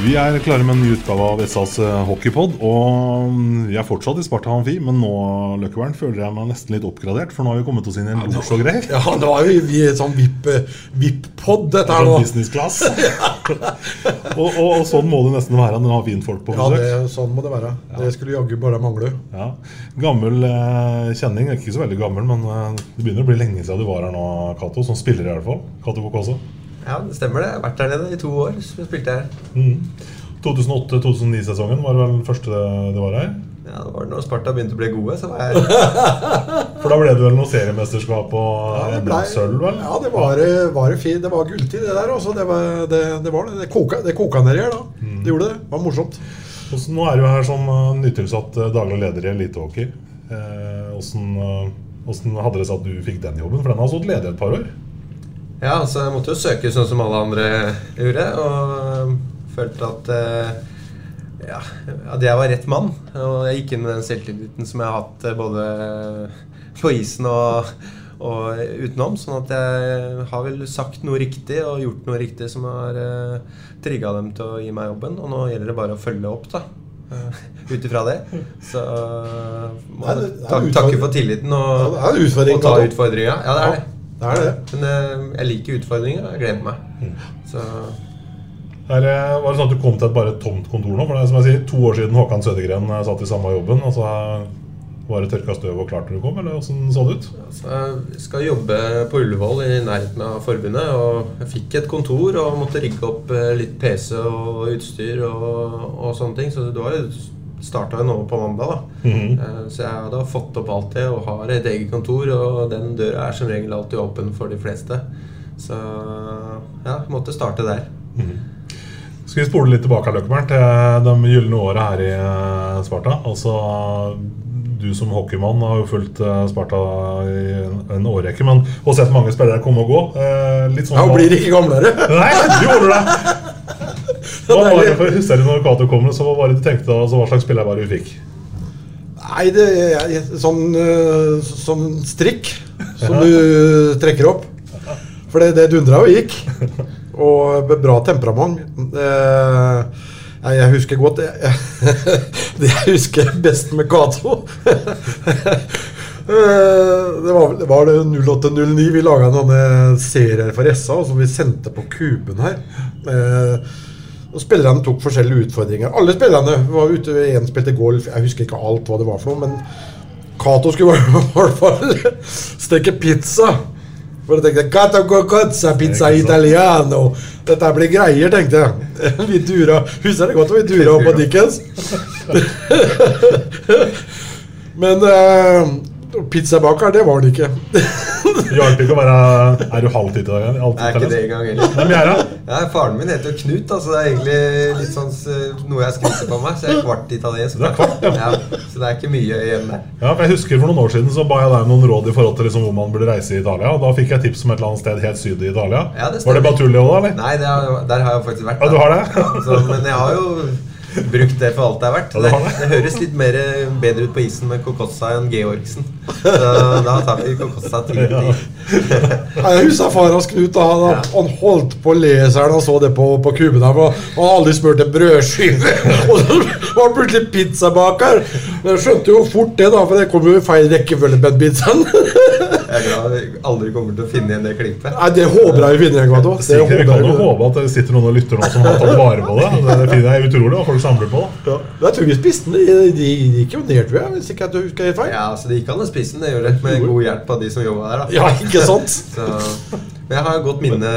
Vi er klare med en ny utgave av SAs eh, hockeypod. Og mm, vi er fortsatt i Sparta Amfi, men nå Løkkevern, føler jeg meg nesten litt oppgradert. For nå har vi kommet oss inn i en losj og greier. Ja, nå er vi, vi sånn VIP-pod, dette her Sånn nå. business class. og, og, og sånn må det nesten være når du har fint folk på Ja, det, sånn må det være. Det skulle jaggu bare mangle. Ja. Gammel eh, kjenning, ikke så veldig gammel, men eh, det begynner å bli lenge siden du var her nå, Cato. Som spiller i hvert fall. Cato Kokoso. Ja, det stemmer det. Jeg har vært der nede i to år. Så spilte her. Mm. 2008-2009-sesongen var vel den første det var her. Ja, det var når Sparta begynte å bli gode, så var jeg For da ble det vel noe seriemesterskap og Ja, sølv, vel? ja, det var, var fint. Det var gulltid, det der. Også. Det, var, det, det var det. Det koka, det koka nedi her da. Mm. Det gjorde det. Det var morsomt. Også, Nå er du her som eh, nytilsatt eh, daglig leder i elitehockey. Eh, Hvordan, eh, hvordan hadde det seg at du fikk den jobben? For den har stått ledig et par år. Ja, altså jeg måtte jo søke sånn som alle andre gjorde, og følte at eh, ja, at jeg var rett mann. Og jeg gikk inn med den selvtilliten som jeg har hatt eh, både på isen og, og utenom. Sånn at jeg har vel sagt noe riktig og gjort noe riktig som har uh, trigga dem til å gi meg jobben. Og nå gjelder det bare å følge opp, da. Ut ifra det. Så må jeg takke for tilliten og, og ta utfordringa. Ja, det er det. Det er det. Men eh, jeg liker utfordringer, og jeg gleder meg. Mm. Så Her, eh, var det sånn at du kom til et bare tomt kontor nå? For det er som jeg sier, To år siden Håkan Sødegren eh, satt i samme jobben. Altså, eh, var det tørka støv og klart når du kom, eller åssen så det ut? Så jeg skal jobbe på Ullevål i nærheten av forbundet. Og jeg fikk et kontor og måtte rigge opp litt PC og utstyr og, og sånne ting. Så det var starta nå på mandag. da Mm -hmm. Så jeg hadde fått opp alt det og har et eget kontor. Og den døra er som regel alltid åpen for de fleste. Så ja, måtte starte der. Skal vi spole litt tilbake her, Løkkeberg, til de gylne åra her i eh, Sparta? Altså, Du som hockeymann har jo fulgt eh, Sparta i en, årrekke, men og sett mange spillere komme og gå. Eh, litt sånn Ja, og blir ikke gamlere. Nei, du gjorde det! Hva var det for, Husker du når Cato kom, så hva var det du tenkte da, altså, hva slags spiller var det du fikk? Nei, det er sånn, sånn strikk som du trekker opp. For det, det dundra og gikk. Og bra temperament. Eh, jeg husker godt Det, jeg husker best med Cato Eh, det var, det var det 0809 Vi laga noen serier for SA som vi sendte på Kuben her. Og Spillerne tok forskjellige utfordringer. Alle spillerne var ute. Én spilte golf. Jeg husker ikke alt hva det var for noe. Men Cato skulle i hvert fall steke pizza. For jeg tenkte Cato cocozza, pizza italiano. Dette blir greier, tenkte jeg. Vi dura Husker det godt, vi dura opp på Dickens. Men eh, pizzabaker, det var det ikke. Det hjalp ikke å være Er du halvt dag Jeg er ikke det engang heller. Hvem er det? Ja, faren min heter jo Knut. Altså det er egentlig litt sånn noe jeg skryter på meg. Så jeg er kvart italiensk. Du er kvart, ja. Så det er ikke mye igjen der. Ja, for jeg husker For noen år siden så ba jeg deg noen råd i forhold til liksom hvor man burde reise i Italia. Og Da fikk jeg tips om et eller annet sted helt syd i Italia. Ja, det var det Batulio da? eller? Nei, det er, der har jeg faktisk vært. Ja, du har det? Så, men jeg har jo brukt det for alt det er verdt. Det, det. høres litt mer bedre ut på isen med Kokossa enn Georgsen. Så da tar vi Kokossa til Ja. Ja, Jeg husker far hans Knut. da, Han, han holdt på å le seg når han så det på, på kuben. Han hadde aldri smurt en brødskive. Og så var han plutselig pizzabaker. Men jeg skjønte jo fort det, da, for det kom jo i feil rekkefølge på den pizzaen. Jeg er glad jeg aldri kommer til å finne igjen det klippet. Nei, det håper jeg vi finner igjen. gang. Det vi kan jo håpe at det sitter noen og lytter nå som har tatt vare på det. Det finner jeg utrolig hva folk samler på. Ja. Men Jeg tror vi spiste den. De, gikk jo ned, tror jeg. Hvis ikke jeg husker helt feil. Ja, så de gikk an å spise den, det gjør det. Med god hjelp av de som jobba der. da Ja, ikke sant? Så, men jeg har et godt minne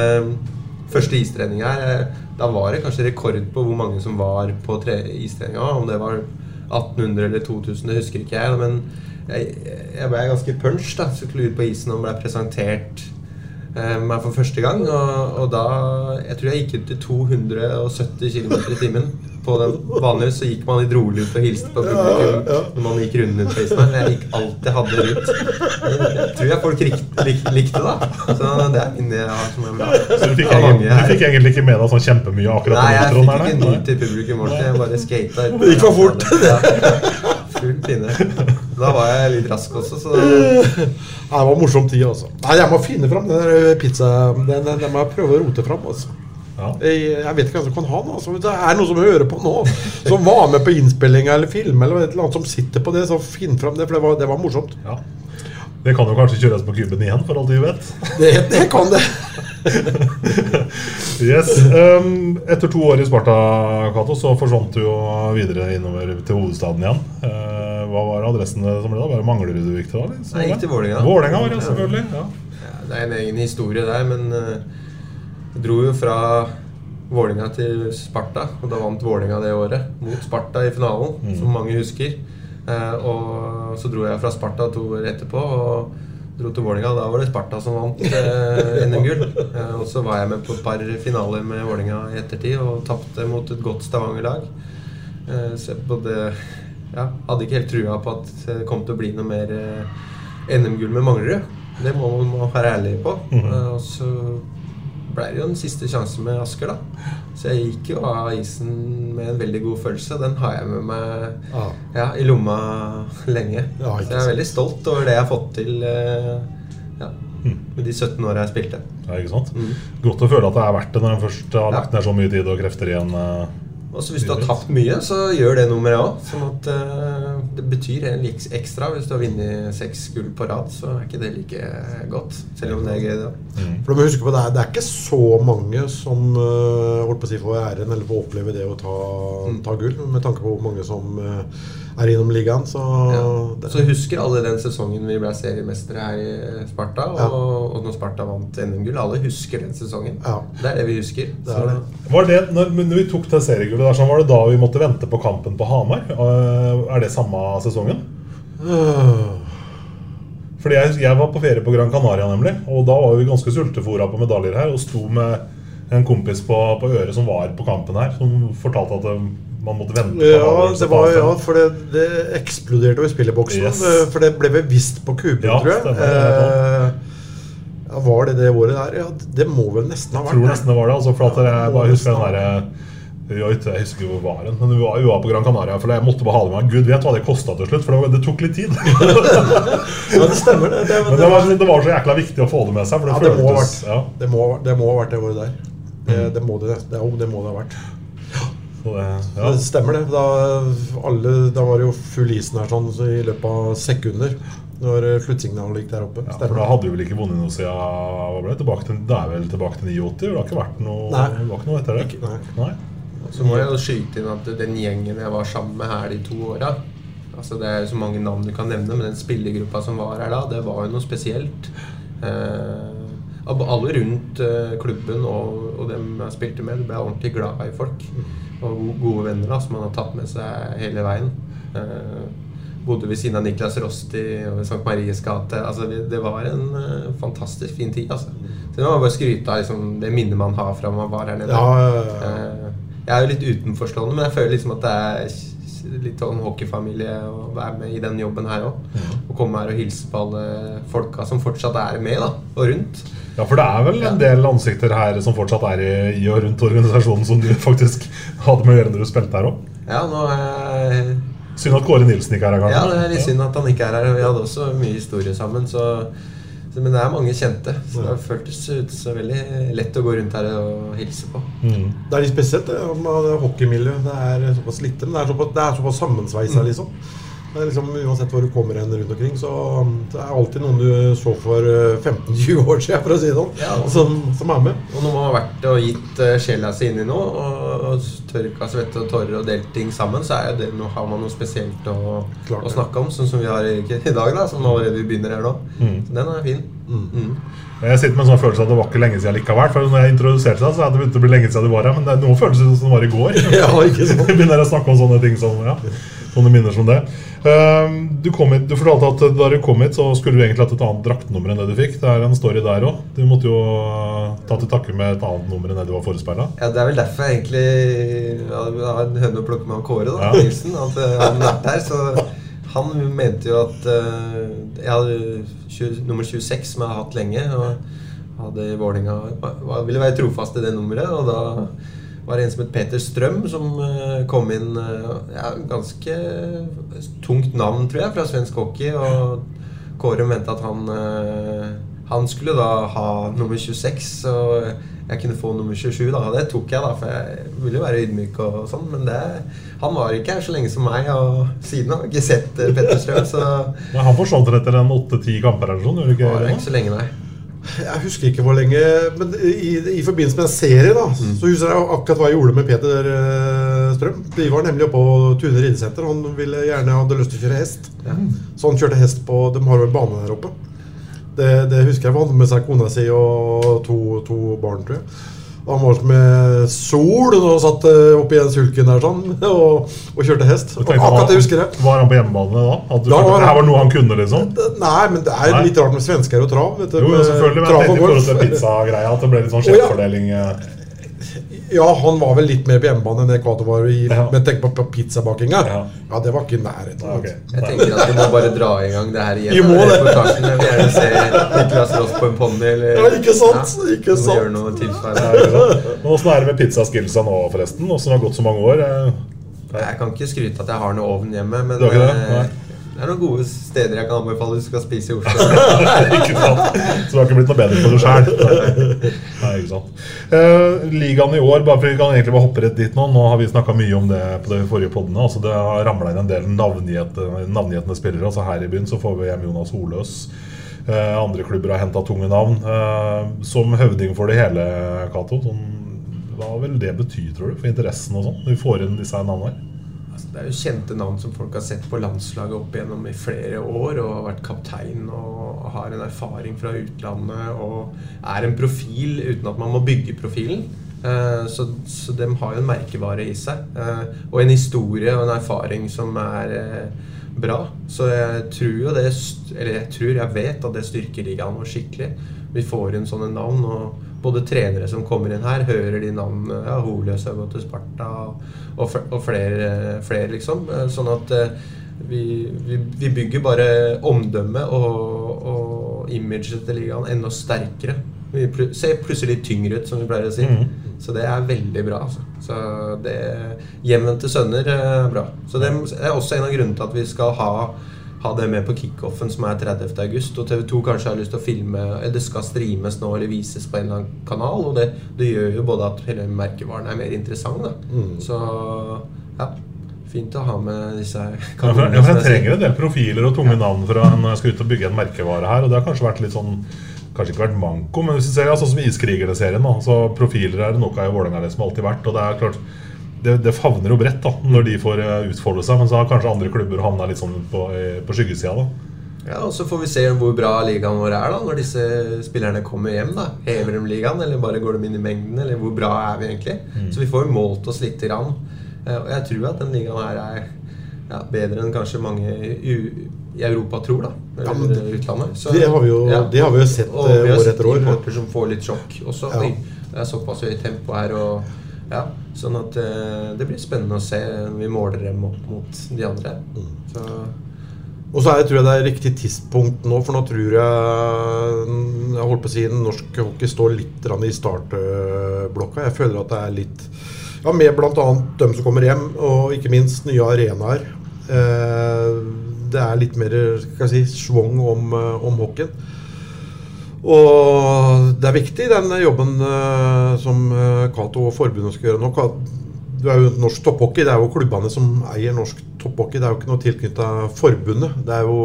Første istrening her Da var det kanskje rekord på hvor mange som var på tre istreninga. Om det var 1800 eller 2000, det husker ikke jeg. Men jeg, jeg ble ganske punch da Skulle ut på isen og ble presentert eh, meg for første gang. Og, og da Jeg tror jeg gikk ut til 270 km i timen. På den Vanligvis så gikk man litt rolig ut og hilste på publikum når man gikk runden ut på isen. Men jeg gikk alt jeg hadde ut. Jeg tror jeg folk lik, lik, likte da Så det er minnet jeg har som er bra. Så du fikk, egentlig, du fikk egentlig ikke med deg sånn kjempemye akkurat Nei, jeg fikk ikke ny til publikum ordentlig. Jeg bare skata. Det gikk for fort. Ja. Full pinne. Da var jeg litt rask også, så Nei, Det var en morsom tid, altså. Nei, Jeg må finne fram den der pizza... Den, den, den må jeg prøve å rote fram. altså. Ja. Jeg, jeg vet ikke hvem som kan ha den. Altså. Det er noen som hører på nå, som var med på innspillinga eller film, eller et eller annet som sitter på det, så finn fram det, for det var, det var morsomt. Ja. Det kan jo kanskje kjøres på kuben igjen, for alt vi vet. Det, det kan det. Yes. Um, etter to år i Sparta, Kato, så forsvant du jo videre innover til hovedstaden igjen. Uh, hva var adressen som ble da? Bare Manglerud du gikk til da? Nei, jeg gikk til Vålerenga. Vålerenga var det, selvfølgelig. Ja. Ja, det er en egen historie der, men uh, jeg dro jo fra Vålinga til Sparta, og da vant Vålinga det året. Mot Sparta i finalen, som mange husker. Eh, og så dro jeg fra Sparta to år etterpå og dro til Vålinga. Da var det Sparta som vant eh, NM-gull. Eh, og så var jeg med på et par finaler med Vålinga i ettertid og tapte mot et godt Stavanger-lag. Eh, så jeg både ja, hadde ikke helt trua på at det kom til å bli noe mer eh, NM-gull med Manglerud. Det må man være ærlig på. Eh, og så ble det jo en siste sjanse med Asker, da. Så jeg gikk jo av isen med en veldig god følelse. Den har jeg med meg ah. ja, i lomma lenge. Ja, så jeg er veldig stolt over det jeg har fått til eh, ja, med de 17 åra jeg spilte. Ja, ikke sant? Mm. Godt å føle at det er verdt det når en først har lagt ned så mye tid og krefter i en uh, Og så Hvis du har tapt mye, så gjør det nummeret òg. Sånn at eh, det betyr en liks ekstra. Hvis du har vunnet seks gull på rad, så er ikke det like godt. Selv om det er gøy, da. Mm. For du må huske på det, er, det er ikke så mange som uh, holdt på å si får æren eller får oppleve det å ta, ta gull, med tanke på hvor mange som uh, er innom ligaen. Så, Ja. det, Så husker alle den sesongen vi ble seriemestere her i Sparta, og, Ja. og når Sparta vant NM-gull. Alle husker den sesongen. Ja. Det er det vi husker. Det er det. Var det, når, når vi tok det seriegullet der, sånn, var det da vi måtte vente på kampen på Hamar? Uh, er det samme sesongen? Øh, Fordi jeg, jeg var på ferie på Gran Canaria, nemlig. Og da var vi ganske sultefòra på medaljer her. Og sto med en kompis på, på øret som var på kampen her, som fortalte at eh, man måtte vente på ja, det var, ja, for det, det eksploderte jo i spilleboksen. Yes. eh, For det ble bevisst på kuben, Ja, tror jeg. stemmer, er Eh, ja, var det det året der? Ja, det må vel nesten ha Jeg vært tror det. nesten det var det. Altså, for at jeg bare husker den derre jeg husker hvor var den, men vi var, vi var på Gran Canaria. For jeg måtte bare ha det med. Gud vet hva det kosta til slutt, for det, var- det tok litt tid. Ja, det stemmer. Det, det, Men det var, det var så jækla viktig å få det med seg. For det, Ja, det må ha vært ja, det, må, det må ha vært det året der. Det, Mm. det, må det, det, det må det ha vært. det, ja. Det stemmer det. Da, alle, da var det jo full isen her sånn så i løpet av sekunder. Når eh, sluttsignalet gikk der oppe. Ja, for da hadde vi vel ikke vunnet noe siden hva ble det, tilbake til, Det er vel tilbake til 89? Det har ikke vært noe, Nei. det var ikke noe etter det? Ikke- nei. Nei. Så må jeg jo skyte inn at den gjengen jeg var sammen med her de to åra altså Det er jo så mange navn du kan nevne, men den spillergruppa som var her da, det var jo noe spesielt. Eh, alle rundt eh, klubben og, og dem jeg spilte med, ble ordentlig glad i folk. Og gode venner da, som man har tatt med seg hele veien. Eh, bodde ved siden av Niklas Rosti og St. Maries gate. Altså, det, var en eh, fantastisk fin tid. Altså. Så det må man bare skryte av liksom, det minnet man har fra man var her nede. Ja, ja, ja. Eh, Jeg er jo litt utenforstående, men jeg føler liksom at det er litt sånn hockeyfamilie å være med i den jobben her òg. Å komme her og hilse på alle folka som fortsatt er med, da, og rundt. Ja, for det er vel en del ansikter her som fortsatt er i, og rundt organisasjonen som du faktisk hadde med å gjøre når du spilte her òg. Ja, nå er jeg Synd at Kåre Nilsen ikke er her, kanskje. Ja, det er litt synd at han ikke er her. Vi hadde også mye historie sammen, så Men det er mange kjente. Så det har føltes ut så veldig lett å gå rundt her og hilse på. Mm. Det er litt spesielt det, med det hockeymiljøet. Det er såpass lite, men det er såpass, det er såpass sammensveisa, Mm. liksom. Er liksom, uansett hvor du kommer hen rundt omkring, så um, det er alltid noen du så for eh, 15-20 år siden, for å si det sånn, Ja. som, som er med. Og når man har vært og gitt uh, sjela si i noe, og, og tørka svette og tårer og delt ting sammen, så det har man noe spesielt å, Klart å snakke om, sånn som vi har i, i dag, da, som allerede vi begynner her nå. Mm. Så den er fin. Mm. Jeg sitter med en sånn følelse av at det var ikke lenge siden likevel. For når jeg introduserte deg, så hadde det begynt å bli lenge siden du var her. Men det er noen følelser som det var i går. Ja, ikke sant? Begynner å snakke om sånne ting som ja, Sånne minner som det. Ehm, du, kom hit, du fortalte at da du kom hit, så skulle du egentlig hatt et annet draktnummer enn det du fikk. Det er en story der òg. Du måtte jo uh, ta til takke med et annet nummer enn det du var forespeila. Ja, Det er vel derfor jeg egentlig har en høne å plukke med han Kåre, da, Ja. Nilsen. At uh, han har vært her. Så han mente jo at uh, jeg hadde 20, nummer 26, som jeg har hatt lenge. Og hadde i Vålerenga Ville være trofast i det nummeret. Og da var en som het Peter Strøm, som uh, kom inn uh, ja, Ganske tungt navn, tror jeg, fra svensk hockey. Og Kåre mente at han uh, Han skulle da ha nummer 26. Og jeg kunne få nummer 27, da. Det tok jeg, da, for jeg ville jo være ydmyk og sånn. Men det, han var ikke her så lenge som meg, og siden har jeg ikke sett Peter Petter Strøm, så Men han forsvant etter en åtte-ti kamper eller sånn? gjorde var det Var ikke så lenge, nei. Jeg husker ikke hvor lenge, men i, i forbindelse med en serie da, så husker jeg akkurat hva jeg gjorde med Peter eh, Strøm. De var nemlig oppe på Tune ridesenter. Han ville gjerne hadde lyst til å kjøre hest. Så han kjørte hest på De har jo en bane der oppe. Det, det husker jeg. Han hadde med seg kona si og to, to barn, tror jeg. Han var med sol og satt eh, oppi den sulken der sånn og, og kjørte hest. Og Akkurat det husker jeg. Var han på hjemmebane da? At Da var det her var noe han kunne, liksom? Nei, men det er litt rart med svensker og trav. Vet du, Jo, selvfølgelig. Men jeg tenkte i forhold til pizzagreia at det ble litt sånn Å, ja. Eh. Ja, han var vel litt mer på hjemmebane enn Ekvator var i. Ja. Men tenk på, på pizzabakinga. Ja. Ja. det var ikke i nærheten. Okay. altså. Jeg tenker at vi må bare dra i gang det her igjen. Vi må det. Vi gjerne se Niklas Ross på en ponni. Eller, Ja, ikke sant, ikke sant. gjøre noe Ja, tilsvarende. ikke sant? Men Åssen er det med pizzaskillsa nå, forresten? Åssen har det gått så mange år? Eh, Jeg kan ikke skryte at jeg har noe ovn hjemme, men ikke det? eh, det er noen gode steder jeg kan anbefale du skal spise i Oslo. ikke sant? Så du har ikke blitt noe bedre på deg sant. Eh, ligaen i år, bare for vi kan egentlig bare hoppe rett dit nå. Nå har vi snakka mye om det på de forrige podene. Altså, det har ramla inn en del navngjetne spillere. Altså, her i byen så får vi hjem Jonas Holøs. Uh, andre klubber har henta tunge navn. Uh, som høvding for det hele, Cato, sånn, hva vil det bety, tror du, for interessen og sånn? Vi får inn disse navnene her? Altså, det er jo kjente navn som folk har sett på landslaget opp igjennom i flere år og har vært kaptein og har en erfaring fra utlandet og er en profil uten at man må bygge profilen. Eh, Så, så de har jo en merkevare i seg. eh, Og en historie og en erfaring som er eh, bra. Så jeg tror jo det Eller jeg tror, jeg vet at det styrker ligaen vår skikkelig. Vi får inn sånne navn. og både trenere som kommer inn her, hører de navnene. Ja, Holøs har gått til Sparta, og, og flere, flere, liksom. Eh, Sånn at eh, vi, vi, vi bygger bare omdømmet og, og imaget til ligaen enda sterkere. Vi ser plutselig tyngre ut, som vi pleier å si. Mm. Så det er veldig bra. Altså. Så det Hjemvendte sønner eh, er bra. Så det er også en av grunnene til at vi skal ha ha det med på kickoffen som er 30. august. Og TV 2 kanskje har lyst til å filme eller Det skal streames nå eller vises på en eller annen kanal. Og det, det gjør jo både at hele merkevaren er mer interessant. Mm. Så ja. Fint å ha med disse for, ja, for Jeg trenger en del profiler og tunge navn for når jeg skal ut og bygge en merkevare her. Og det har kanskje vært litt sånn Kanskje ikke vært manko, men hvis du ser ja, sånn som Iskrigerne-serien, så profiler er det noe i Vålerenga som alltid vært. Og det er klart det, det favner jo bredt da når de får eh, utfolde seg, men så har kanskje andre klubber havna litt sånn på, eh, på skyggesida. da. Ja, og Så får vi se hvor bra ligaen vår er da når disse spillerne kommer hjem. da Hever de ligaen, eller bare går de inn i mengden? Eller hvor bra er vi egentlig? Så vi får jo målt oss litt. Grann. Eh, Og jeg tror at den ligaen her er ja, bedre enn kanskje mange i, i Europa tror, da. Eller Ja, men det- utlandet. Så- det har vi jo- det har vi jo sett, Og eh, vi har år sett etter importer som får litt sjokk også. Ja. Oi, det er såpass høyt tempo her. Og, ja, sånn at eh, det blir spennende å se når vi måler dem opp mot de andre. Mm. Så Og så er jeg, tror jeg det er riktig tidspunkt nå, for nå tror jeg Jeg holdt på å si norsk hockey står litt i startblokka. Jeg føler at det er litt Ja, med bl.a. dem som kommer hjem, og ikke minst nye arenaer. Eh, det er litt mer skal jeg si, schwung om, eh, om hockeyen. Og det er viktig, den jobben eh, som eh, Cato og forbundet skal gjøre nå. Du er jo norsk topphockey. Det er jo klubbene som eier norsk topphockey det er jo ikke noe tilknytta forbundet. Det er jo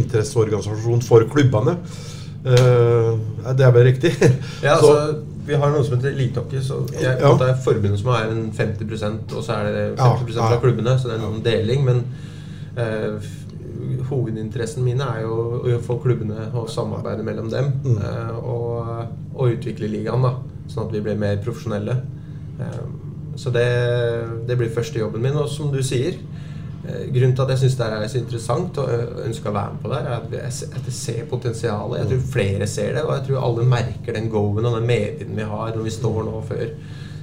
interesseorganisasjon for klubbene. Eh, det er vel riktig? Ja, Så- altså, vi har noe som heter elitehockey. Så jeg, Ja. Det er forbundet som er en 50% og så er det 50 Ja, fra ja. klubbene. Så det er noen deling. Men eh, hovedinteressen min er jo å få klubbene og samarbeide mellom dem. Mm. Uh, og, og utvikle ligaen, da, sånn at vi blir mer profesjonelle. Uh, så det, det blir første jobben min. Og som du sier eh, Grunnen til at jeg syns det er så interessant og ønsker å være med på det, er at jeg at jeg ser potensialet. Jeg tror flere ser det, og jeg tror alle merker den go-en og den medvinden vi har når vi står nå før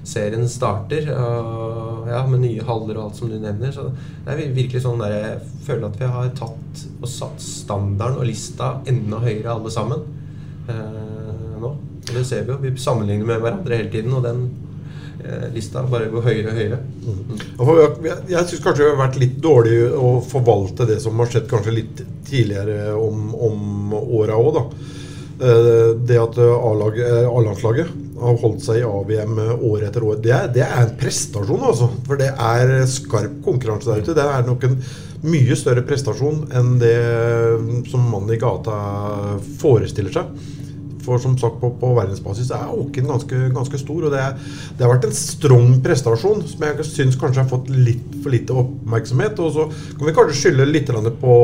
serien starter. Og, ja, med nye haller og alt som du nevner. Så det er virkelig sånn der jeg føler at vi har tatt og satt standarden og lista enda høyere alle sammen eh, nå. Og det ser vi jo. Vi sammenligner med hverandre hele tiden, og den eh, lista bare går høyere og høyere. Mm. jeg- Jeg, syns kanskje vi har vært litt dårlig å forvalte det som har skjedd kanskje litt tidligere om, om åra òg, da. Eh, Det at eh, A-landslaget har holdt seg i AVM år etter år, det er, det er en prestasjon, altså. For det er skarp konkurranse der ute. Det er nok en mye større prestasjon enn det som mannen i gata forestiller seg. For som sagt, på, på verdensbasis er Åken ganske, ganske stor. Og det, det har vært en strong prestasjon som jeg syns kanskje har fått litt for lite oppmerksomhet. Og så kan vi kanskje skylde litt på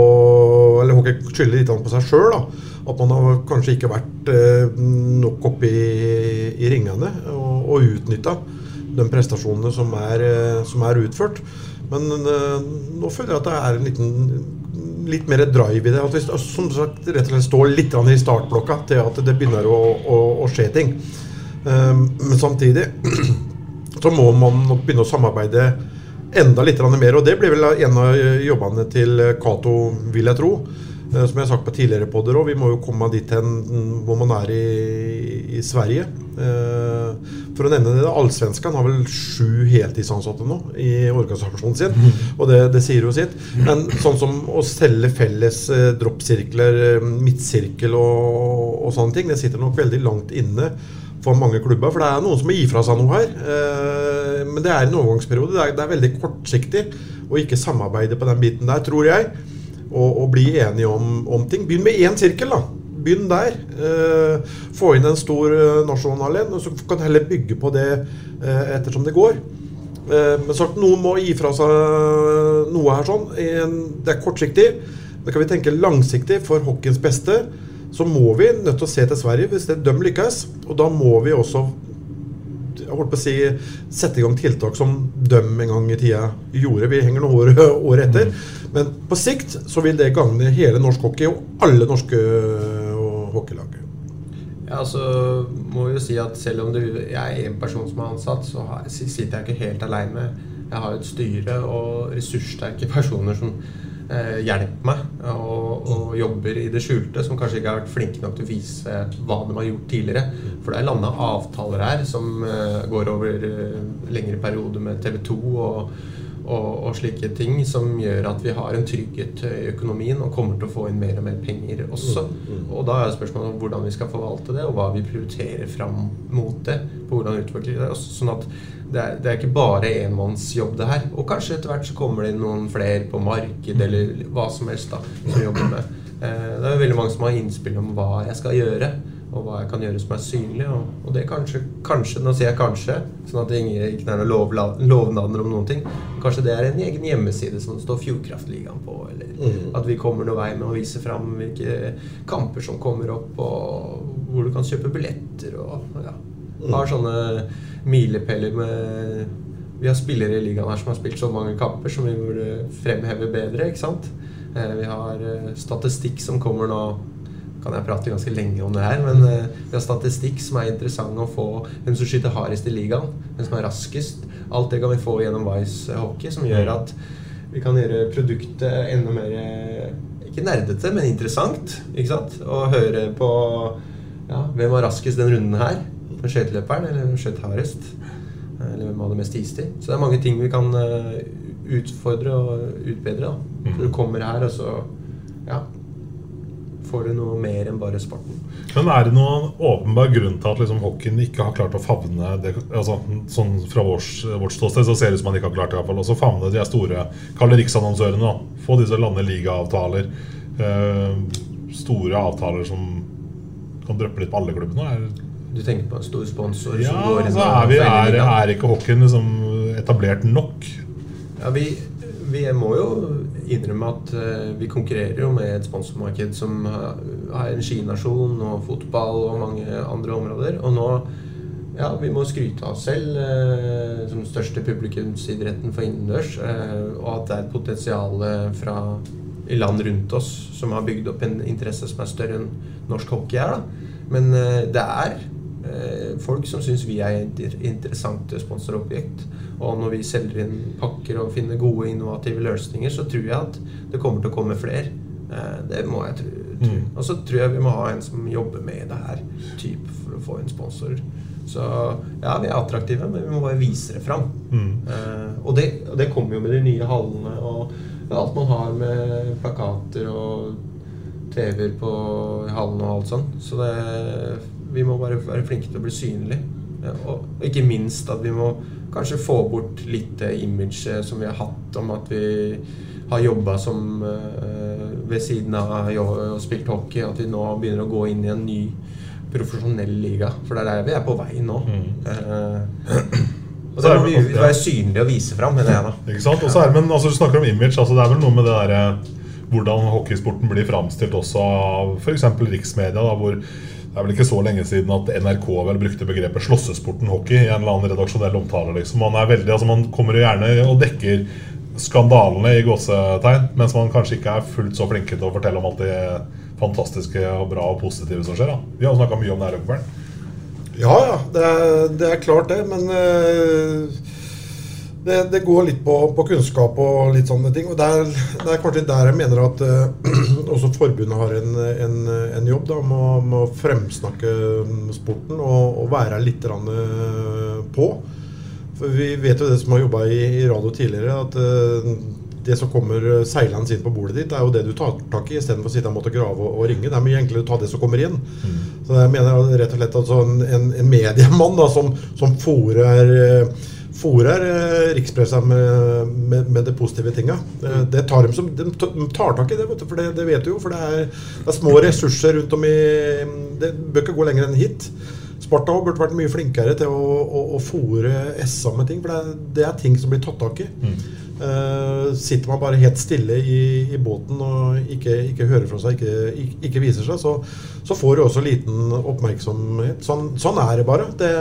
Eller hockey skylder litt på seg sjøl. At man har kanskje ikke vært eh, nok oppe i, i ringene og, og utnytta de prestasjonene som er, eh, som er utført. Men eh, nå føler jeg at det er en liten litt mer drive i det. At vi som sagt, rett og slett står litt i startblokka til at det begynner å, å, å skje ting. Um, men samtidig så må man begynne å samarbeide enda litt mer. Og det blir vel en av jobbene til Cato, vil jeg tro. Eh, Som jeg har sagt på tidligere podder òg, vi må jo komme dit hen hvor man er i, i Sverige. Eh, For å nevne det, Allsvenskan har vel sju heltidsansatte nå i organisasjonen sin. Og det, det sier jo sitt. Men sånn som å selge felles eh, droppsirkler, eh, midtsirkel og, og sånne ting, det sitter nok veldig langt inne for mange klubber. For det er noen som må gi fra seg noe her. Eh, men det er en overgangsperiode. Det er, det er veldig kortsiktig å ikke samarbeide på den biten der, tror jeg. Og, og bli enige om, om ting. Begynn med én sirkel, da. Begynn der. Eh, få inn en stor eh, nasjonal en, og så kan du heller bygge på det eh, ettersom det går. Eh, men sagt, noen må gi fra seg noe her sånn. En, det er kortsiktig. Men kan vi tenke langsiktig for hockeyens beste, så må vi nødt til å se til Sverige hvis det, de lykkes. Og da må vi også jeg holdt på å si, sette i gang tiltak som de en gang i tida gjorde. Vi henger noen år, år etter. Men på sikt så vil det gagne hele norsk hockey og alle norske øh, hockeylag. Ja, altså må vi jo si at selv om det, jeg er en person som er ansatt, så sitter jeg ikke helt aleine. Jeg har et styre og ressurssterke personer som eh, hjelper meg og, og jobber i det skjulte, som kanskje ikke har vært flinke nok til å vise hva de har gjort tidligere. For det er landa avtaler her som eh, går over eh, lengre perioder med TV 2 og, og, og slike ting, som gjør at vi har en trygghet i økonomien og kommer til å få inn mer og mer penger også. Og da er spørsmålet om hvordan vi skal forvalte det, og hva vi prioriterer fram mot det. på hvordan vi utvikler det, Sånn at det er, det er ikke bare enmannsjobb, det her. Og kanskje etter hvert så kommer det inn noen flere på marked eller hva som helst da, som jobber med. Eh, Det er veldig mange som har innspill om hva jeg skal gjøre, og hva jeg kan gjøre som er synlig. Og, og det kanskje, kanskje, nå sier jeg kanskje, sånn at det ikke er noen lov, lovnader om noen ting. Kanskje det er en egen hjemmeside som det står Fjordkraftligaen på, eller Mm. at vi kommer noen vei med å vise fram hvilke kamper som kommer opp, og hvor du kan kjøpe billetter og ja. Har sånne milepæler med Vi har spillere i ligaen her som har spilt så mange kamper som vi burde fremheve bedre, ikke sant? Eh, Vi har eh, statistikk som kommer nå kan jeg prate ganske lenge om det her, men eh, vi har statistikk som er interessant å få. Hvem som skyter hardest i ligaen, hvem som er raskest. Alt det kan vi få gjennom Vice Hockey, som gjør at vi kan gjøre produktet enda mer eh, Ikke nerdete, men interessant. Ikke sant? Og høre på ja, hvem var raskest den runden her. Skøyteløperen, eller hvem skjøt hardest. Eller hvem hadde mest istid. Så det er mange ting vi kan eh, utfordre og utbedre. Da. Så du kommer her, og så ja, får du noe mer enn bare sporten. Men er det noen åpenbar grunn til at liksom, hockeyen ikke har klart å favne det, altså, sånn Fra vårt, vårt ståsted så ser det ut som man ikke har klart i hvert fall, Også favne de store Kall det riksannonsørene. da, Få disse landeligaavtaler. Eh, store avtaler som kan dryppe litt på alle klubbene. Er, Du tenker på en stor sponsor ja, som går inn altså, er, vi, er, er ikke hockeyen liksom etablert nok? Ja, vi, vi må jo innrømme at eh, vi konkurrerer jo med et sponsormarked som har en skinasjon og fotball og mange andre områder. Og nå ja, vi må skryte av oss selv eh, som største publikumsidretten for innendørs. Eh, og at det er et potensial fra i land rundt oss som har bygd opp en interesse som er større enn norsk hockey er. da. Men eh, det er eh, folk som syns vi er et interessant sponsorobjekt. Og når vi selger inn pakker og finner gode, innovative løsninger, så tror jeg at det kommer til å komme flere. Eh, det må jeg tro. Mm. Og så tror jeg vi må ha en som jobber med det her typ for å få inn sponsorer. Så ja, vi er attraktive, men vi må bare vise det fram. Mm. Eh, og, det, og det kommer jo med de nye hallene og alt man har med plakater og TV-er på hallene og alt sånt. Så det, vi må bare være flinke til å bli synlige. Og, ikke minst at vi må kanskje få bort litt det imaget som vi har hatt om at vi har jobba som eh, ved siden av og spilt hockey. At vi nå begynner å gå inn i en ny profesjonell liga. For det er der vi er på vei nå. Eh, og Så det må vi være synlige og vise fram, mener jeg da. Ikke sant? Og så er men altså, Du snakker om image. altså Det er vel noe med det der, hvordan hockeysporten blir framstilt også av f.eks. riksmedia. da, hvor Det er vel ikke så lenge siden at NRK vel brukte begrepet 'slåssesporten hockey' i en eller annen redaksjonell omtale. liksom. Man veldig, altså man kommer jo gjerne og dekker skandalene i gåsetegn, mens man kanskje ikke er fullt så flinke til å fortelle om alt det fantastiske og bra og positive som skjer. da. Vi har snakka mye om det her, Løkkebern. Ja, ja. Det er, det er klart, det. Men eh, det, det går litt på, på kunnskap og litt sånne ting. Og det er, det er kanskje der jeg mener at uh, også forbundet har en, en, en jobb da, med, å- med å fremsnakke mm, sporten og, og være litt rann, uh, på. For vi vet jo det som har jobba i, i radio tidligere, at uh, det som kommer seilende inn på bordet ditt, er jo det du tar tak i, istedenfor å sitte og måtte grave og, og ringe. Det er mye enklere å ta det som kommer inn. Så jeg mener rett og slett at sånn en, en mediemann da, som, som fôrer fôrer eh, rikspressa med, med, med de positive tinga. Eh, Det tar de, som, de tar tak i det, du, for det, det vet du jo. For det er, det er små ressurser rundt om i Det bør ikke gå lenger enn hit. Sparta burde vært mye flinkere til å, å, å fòre SA med ting, for det er, det er ting som blir tatt tak i. Eh, sitter man bare helt stille i, i båten og ikke, ikke hører fra seg, ikke, ikke, viser seg, så, så får du også liten oppmerksomhet. Sånn, sånn er det bare. Det,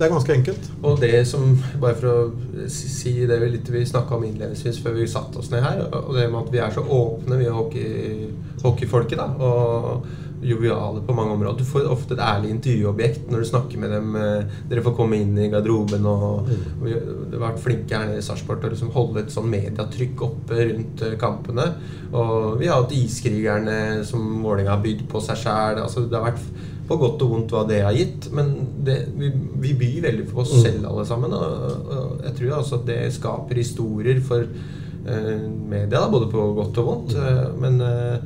det er ganske enkelt. Og det som, bare for å si det vi litt vi snakka om innledningsvis før vi satte oss ned her, og det med at vi er så åpne, vi hockey, hockeyfolket, da, og joviale på mange områder. Du får ofte et ærlig intervjuobjekt når du snakker med dem. eh, Dere får komme inn i garderoben, og og vi har vært flinke her nede i Sarpsborg til å liksom holde et sånn mediatrykk oppe rundt eh, kampene. Og vi har hatt Iskrigerne som Vålerenga har bydd på seg sjæl. Altså, det har vært på godt og vondt hva det har gitt, men det, vi, vi byr veldig på oss Mm. selv alle sammen. Og, og jeg tror altså at det skaper historier for uh, media, da, både på godt og vondt. Uh, men eh,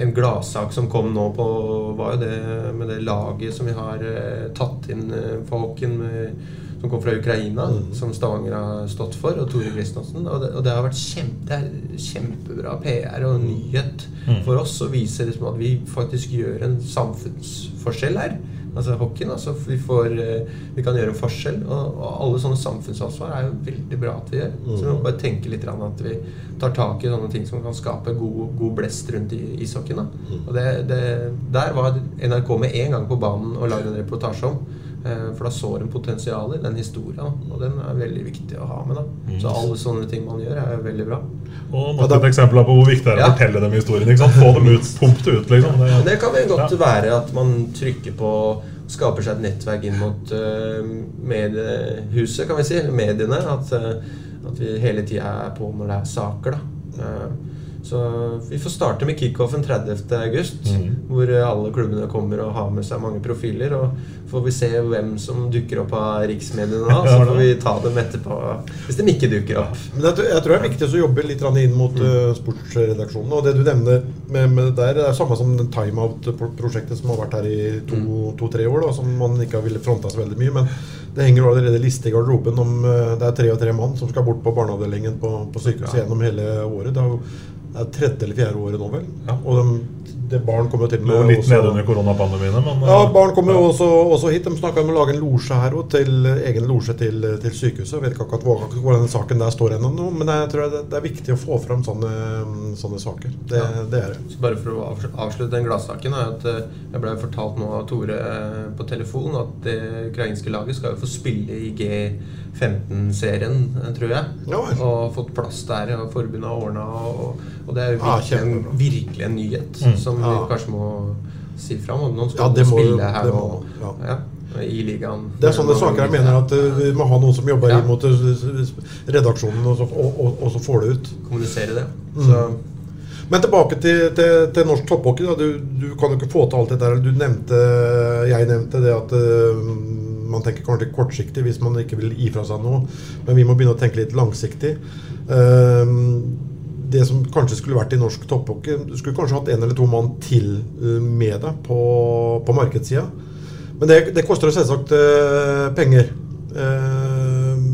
en gladsak som kom nå på, var jo det med det laget som vi har eh, tatt inn eh, for hockeyen, med- som kom fra Ukraina, som Stavanger har stått for, og Tore Christensen. Og det, og det har vært kjempe, kjempebra PR og nyhet Mm. for oss å vise liksom at vi faktisk gjør en samfunnsforskjell her. Altså hockeyen, altså vi, får, eh, vi kan gjøre en forskjell. Og, og alle sånne samfunnsansvar er jo veldig bra at vi gjør. Så vi må bare tenke litt at vi tar tak i sånne ting som kan skape god, god blest rundt i ishockeyen. da. Og det, det, der var NRK med en gang på banen og lagde en reportasje om. Eh, For da sår en potensial i den historien, og den er veldig viktig å ha med. da. Så alle sånne ting man gjør, er veldig bra. Og nok et eksempel på hvor viktig det er å Ja. fortelle dem historien. ikke sant? Få dem ut, pump det ut, liksom. Det, det kan vel godt Ja. være at man trykker på Skaper seg et nettverk inn mot uh, mediehuset, kan vi si. Mediene. At, uh, at vi hele tida er på når det er saker. da. Eh, Så vi får starte med kickoffen 30. august, Mhm. hvor alle klubbene kommer og har med seg mange profiler. Og får vi se hvem som dukker opp av riksmediene da, så får vi ta dem etterpå hvis de ikke dukker opp. Men jeg, tror- jeg tror det er viktig å jobbe litt inn mot eh, sportsredaksjonen. Og det du nevner med, med der, det er samme som den timeout-prosjektet som har vært her i to-tre år, da, som man ikke har villet fronta så veldig mye. Men det henger allerede liste i garderoben om eh, det er tre og tre mann som skal bort på barneavdelingen på, på sykehuset gjennom hele året. Det jo det er tredje eller fjerde året nå, vel. Og de, det barn kommer jo til med litt nede under koronapandemien, men ja, eh, barn kommer jo også, også hit. De snakka om å lage en losje her òg, til egen losje til, til sykehuset. Jeg vet ikke akkurat hvor, hvor den saken der står ennå, nå, men jeg tror det, det er viktig å få fram sånne, sånne saker. Det, Ja. det er det. Så bare for å avslutte den gladsaken er at eh, Jeg ble fortalt nå av Tore eh, på telefon at det ukrainske laget skal jo få spille i G15-serien, eh, tror jeg. Og fått plass der, og forbundet har ordna. Og, og det er jo Ja, virkelig, en, virkelig en nyhet Mm. som vi Ja. kanskje må si fram. Og noen Ja, skal det jo må spille her det må og, ja, i ligaen. Det er sånne saker jeg mener at eh, vi må ha noen som jobber Ja. inn mot eh, redaksjonen, og så, og, og, og så får det ut. Kommunisere det. Mm. Så Men tilbake til, til, til norsk topphockey. Du, du kan jo ikke få til alt dette. Du nevnte, jeg nevnte det at eh, man tenker kanskje kortsiktig hvis man ikke vil gi fra seg noe. Men vi må begynne å tenke litt langsiktig. Eh, det som kanskje skulle vært i norsk topphockey Du skulle kanskje hatt en eller to mann til eh, med deg på, på markedssida. Men det, det koster selvsagt eh, penger. Eh,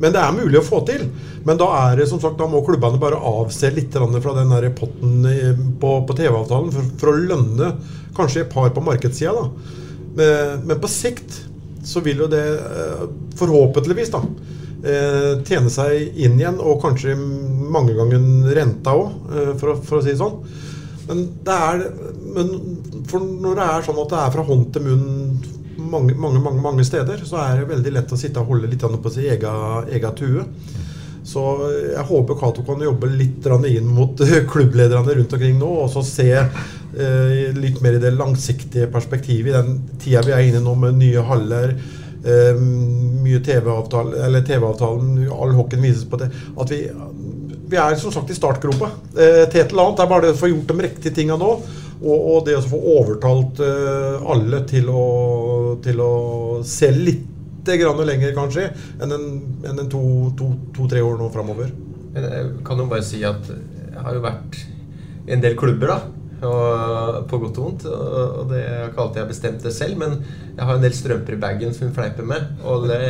men det er mulig å få til. Men da er det som sagt, da må klubbene bare avse litt fra den der potten på, på TV-avtalen for, for å lønne kanskje et par på markedssida. Men, men på sikt så vil jo det forhåpentligvis da tjene seg inn igjen, og kanskje mange ganger renta òg, for, å- for å si det sånn. Men det er men for når det er sånn at det er fra hånd til munn mange, mange, mange, mange steder, så er det veldig lett å sitte og holde litt på sin egen, tue. Så jeg håper Cato kan jobbe litt inn mot klubblederne rundt omkring nå, og så se eh, litt mer i det langsiktige perspektivet i den tida vi er inne nå med nye haller. Eh, mye TV-avtale, eller TV-avtalen, all hockeyen vises på det. At vi, vi er som sagt i startgropa. Eh, til et eller annet. Det er bare det å få gjort de riktige tinga nå. Og, og det å få overtalt eh, alle til å, til å se litt grann lenger, kanskje, enn en, to-tre to, to, år nå framover. Jeg kan jo bare si at jeg har jo vært i en del klubber, da. Og, på godt og vondt. Og, det har ikke alltid jeg bestemt det selv, men jeg har en del strømper i bagen som hun fleiper med. Og det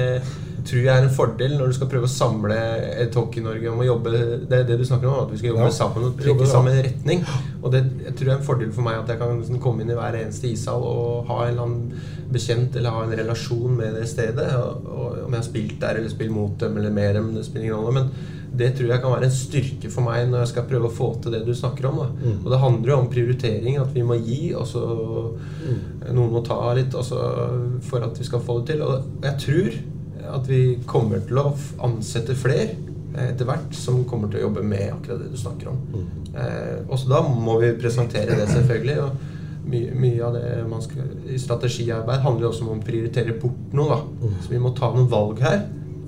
tror jeg er en fordel når du skal prøve å samle et Hockey-Norge om å jobbe Det er det du snakker om, at vi skal jobbe Ja. sammen og trekke sammen retning. Og det jeg tror jeg er en fordel for meg at jeg kan liksom komme inn i hver eneste ishall og ha en eller annen bekjent eller ha en relasjon med det stedet. Og, og om jeg har spilt der eller spilt mot dem eller med dem, det spiller ingen rolle. Men det tror jeg kan være en styrke for meg når jeg skal prøve å få til det du snakker om. Da. Mm. Og det handler jo om prioritering, at vi må gi, og så noen må ta litt og for at vi skal få det til. Og jeg tror at vi kommer til å ansette flere eh, etter hvert som kommer til å jobbe med akkurat det du snakker om. Eh, også da må vi presentere det, selvfølgelig. og mye, mye av det man skal, i strategiarbeid handler jo også om å prioritere bort noe. da. Så vi må ta noen valg her,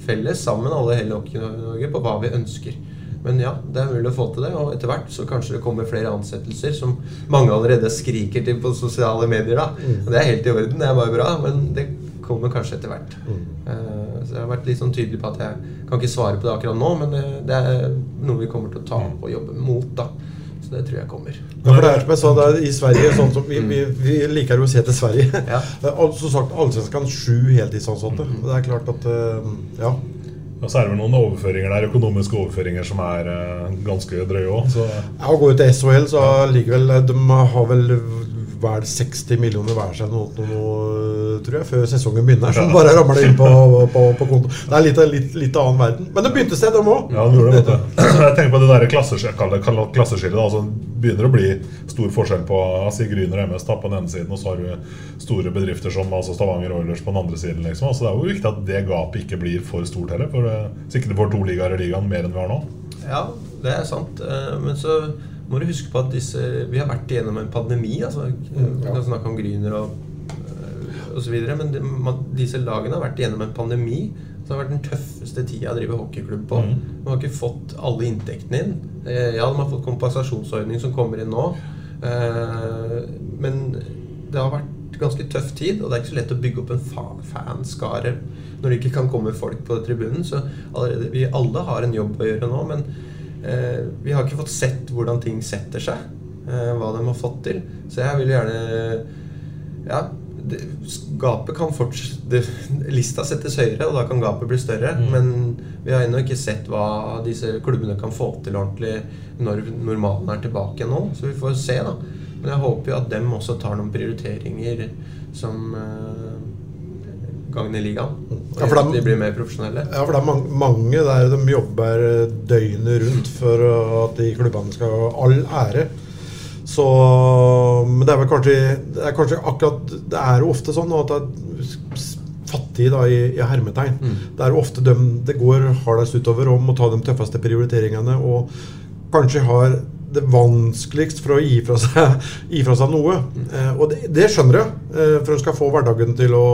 felles, sammen, alle hele Hockey-Norge, på hva vi ønsker. Men ja, det er mulig å få til det, og etter hvert så kanskje det kommer flere ansettelser som mange allerede skriker til på sosiale medier. da. Mm. det er helt i orden, det er bare bra, men det kommer kanskje etter hvert. Eh, så jeg har vært litt sånn tydelig på at jeg kan ikke svare på det akkurat nå, men eh, det er noe vi kommer til å ta opp og jobbe mot. da. Så det tror jeg kommer. Ja, for det er som jeg sa, det er i Sverige sånn som vi, vi, vi liker jo å se til Sverige. Ja. Som sagt, Allsvenskan sju heltidsansatte. Og Det er klart at eh, Ja. Og så er det vel noen overføringer der, økonomiske overføringer som er eh, ganske drøye òg. Ja, gå ut til SHL, så ligger vel De har vel vel 60 millioner hver seg nå, tror jeg, før sesongen begynner. Som bare ramler inn på, på, på konto. Det er litt, litt, litt annen verden. Men det begynte sted, dem òg. Ja, det gjorde det, vet du. Jeg tenker på det der klasseskillet. det klasseskillet, da. Altså, begynner å bli stor forskjell på altså, Gryner og MS da, på den ene siden, og så har du store bedrifter som altså Stavanger Oilers på den andre siden. Liksom. Altså, det er jo viktig at det gapet ikke blir for stort heller. For Så ikke du får to ligaer i ligaen mer enn vi har nå. Ja, det er sant. Eh, Men så må du huske på at disse Vi har vært igjennom en pandemi. Altså, vi kan snakke om Gryner og, eh, og så videre, Men de, man, disse lagene har vært igjennom en pandemi. Så det har vært den tøffeste tida å drive hockeyklubb på. Mm. De har ikke fått alle inntektene inn. Eh, Ja, de har fått kompensasjonsordning som kommer inn nå. Eh, Men det har vært ganske tøff tid, og det er ikke så lett å bygge opp en fanskare når det ikke kan komme folk på tribunen. Så allerede, vi alle har en jobb å gjøre nå, men vi har ikke fått sett hvordan ting setter seg. Eh, hva de har fått til. Så jeg vil gjerne Ja, det, gapet kan fortsette Lista settes høyere, og da kan gapet bli større. Men vi har ennå ikke sett hva disse klubbene kan få til ordentlig når normalen er tilbake nå. Så vi får se, da. Men jeg håper jo at dem også tar noen prioriteringer som eh, i ligaen. Og Ja, for de blir mer profesjonelle. Ja, for det er mange, mange der de jobber døgnet rundt for at de klubbene skal ha all ære. Så Men det er vel kanskje Det er kanskje akkurat Det er jo ofte sånn at det er fattige da, i, i hermetegn. Det er jo ofte dem det går hardest utover om å ta de tøffeste prioriteringene og kanskje har det vanskeligst for å gi fra seg, gi fra seg noe. Eh, og det, det skjønner jeg, eh, for hun skal få hverdagen til å,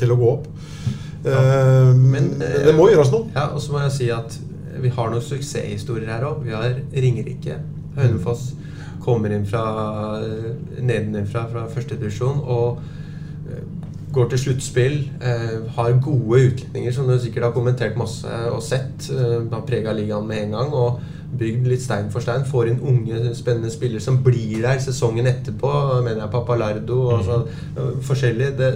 til å gå opp. Eh, men eh, det må gjøres noe. Ja, og så må jeg si at vi har noen suksesshistorier her òg. Vi har Ringerike. Hønefoss kommer inn fra nedenfra fra førstedivisjon og eh, går til sluttspill. Eh, har gode utlendinger, som du sikkert har kommentert masse og sett. Eh, har prega ligaen med en gang. og Bygd litt stein for stein. Får inn unge, spennende spillere som blir der sesongen etterpå. Mener jeg Papalardo og altså, eh, forskjellig. Det,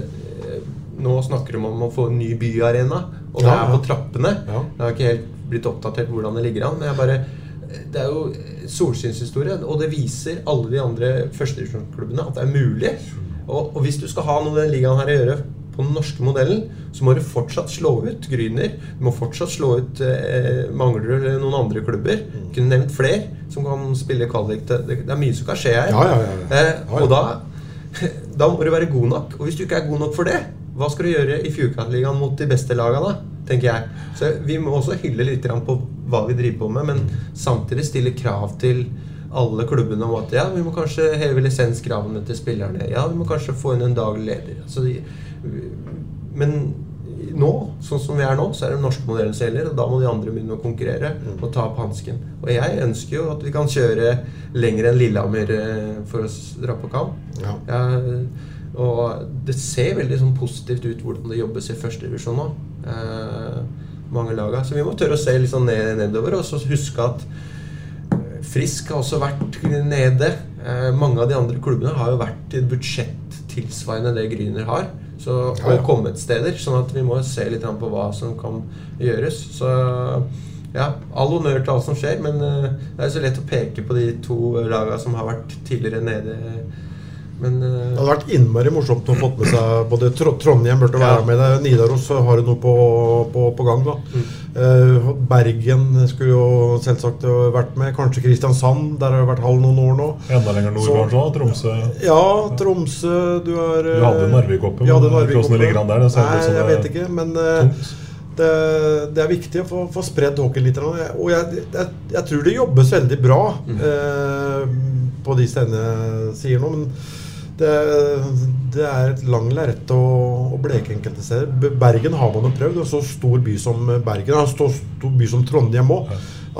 eh, nå snakker de om å få en ny byarena, og det er på trappene. Jeg har ikke helt blitt oppdatert hvordan det ligger an, men jeg bare det er jo solskinnshistorie, og det viser alle de andre førstedivisjonsklubbene at det er mulig. Og, og hvis du skal ha noe i den ligaen her å gjøre på den norske modellen, så må du fortsatt slå ut Gryner. Du må fortsatt slå ut eh, Manglerud eller noen andre klubber. Mm. Kunne nevnt flere som kan spille kvalik. Det, er mye som kan skje her. Ja, ja, ja. Eh, og da, da må du være god nok. Og hvis du ikke er god nok for det, hva skal du gjøre i Fjordkraftligaen mot de beste lagene tenker jeg. Så vi må også hylle litt på hva vi driver på med, men samtidig stille krav til alle klubbene om at ja, vi må kanskje heve lisenskravene til spillerne. Ja, vi må kanskje få inn en daglig leder. Altså, men nå, sånn som vi er nå, så er det den norske modellen som gjelder, og da må de andre begynne å konkurrere og ta opp hansken. Og jeg ønsker jo at vi kan kjøre lenger enn Lillehammer eh, for å dra på kamp. Ja. Ja, og det ser veldig sånn positivt ut hvordan det jobbes i førstedivisjon nå. Eh, mange laga. Så vi må tørre å se litt sånn ned, nedover, og så huske at Frisk har også vært nede. Eh, mange av de andre klubbene har jo vært i et budsjett tilsvarende det Gryner har. Så, Ja, ja. Og kommet steder. Sånn at vi må se litt på hva som kan gjøres. Så ja, all honnør til alt som skjer, men eh, det er så lett å peke på de to lagene som har vært tidligere nede. Men uh, Det hadde vært innmari morsomt å få med seg både Tro- Trondheim burde være Ja. med deg, Nidaros har jo noe på, på, på gang. da Eh, Bergen skulle jo selvsagt vært med. Kanskje Kristiansand. Der har det vært halv noen år nå. Enda lenger nord, Så- kanskje? Tromsø. Ja, Tromsø Du har uh, Du hadde Narvik-oppe, men Narvik hvordan ligger han der? Det ser Nei, jeg det vet er ikke, men eh, det, det er viktig å få, få spredd hockeyen litt. Og jeg, jeg, jeg tror det jobbes veldig bra eh, på de stedene jeg sier nå. Men det, det er et lang lerret å, å bleke enkelte steder. Bergen har man jo prøvd. En så stor by som Bergen, en så stor by som Trondheim òg.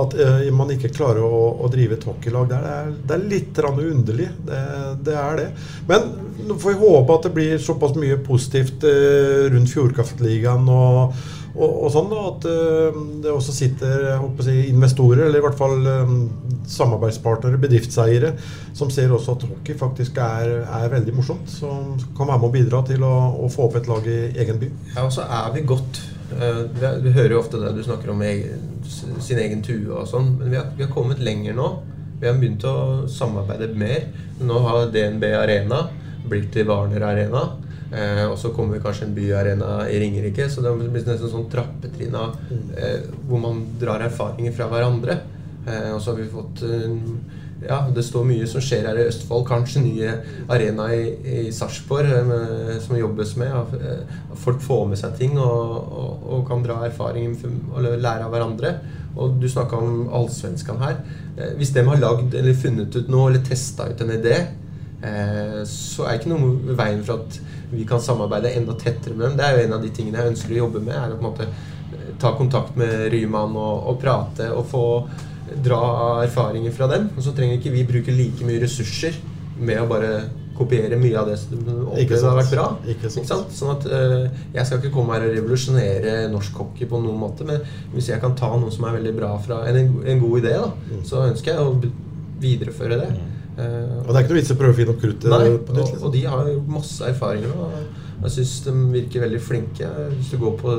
At eh, man ikke klarer å, å drive et hockeylag der, det er, det er litt underlig. Det, det er det. Men nå får vi håpe at det blir såpass mye positivt eh, rundt Fjordkraftligaen og, og, og sånn da, at eh, det også sitter si, investorer, eller i hvert fall eh, samarbeidspartnere, bedriftseiere, som ser også at hockey faktisk er, er veldig morsomt. Som kan være med å bidra til å, å få opp et lag i egen by. Ja, og så er vi godt Du vi, er, hører jo ofte det du snakker om sin egen tue og sånn, men vi har, vi har kommet lenger nå. Vi har begynt å samarbeide mer. Nå har DNB Arena blitt til Warner Arena. Eh, og så kommer vi kanskje en byarena i Ringerike. Så det blitt nesten sånn trappetrinn av eh, hvor man drar erfaringer fra hverandre. Eh, og så har vi fått eh, ja, det står mye som skjer her i Østfold. Kanskje nye arena i, i Sarpsborg eh, som jobbes med. At, eh, folk får med seg ting og, og, og kan dra erfaring og lære av hverandre. Og du snakka om allsvenskene her. Hvis de har lagd eller funnet ut noe eller testa ut en idé, så er det ikke noe i veien for at vi kan samarbeide enda tettere med dem. Det er jo en av de tingene jeg ønsker å jobbe med. er å på en måte ta kontakt med Ryman og, og prate og få dra erfaringer fra dem. Og så trenger ikke vi bruke like mye ressurser med å bare kopiere mye av det som Ikke sant. har vært bra. Ikke sant. Sånn at uh, Jeg skal ikke komme her og revolusjonere norsk hockey på noen måte, men hvis jeg kan ta noe som er veldig bra fra en, en god idé, da, Mm. så ønsker jeg å videreføre det. Eh, Og det er ikke noe vits i å prøve å finne opp kruttet på nytt. og, Liksom. og de har masse erfaringer. og Jeg syns de virker veldig flinke. Hvis du går på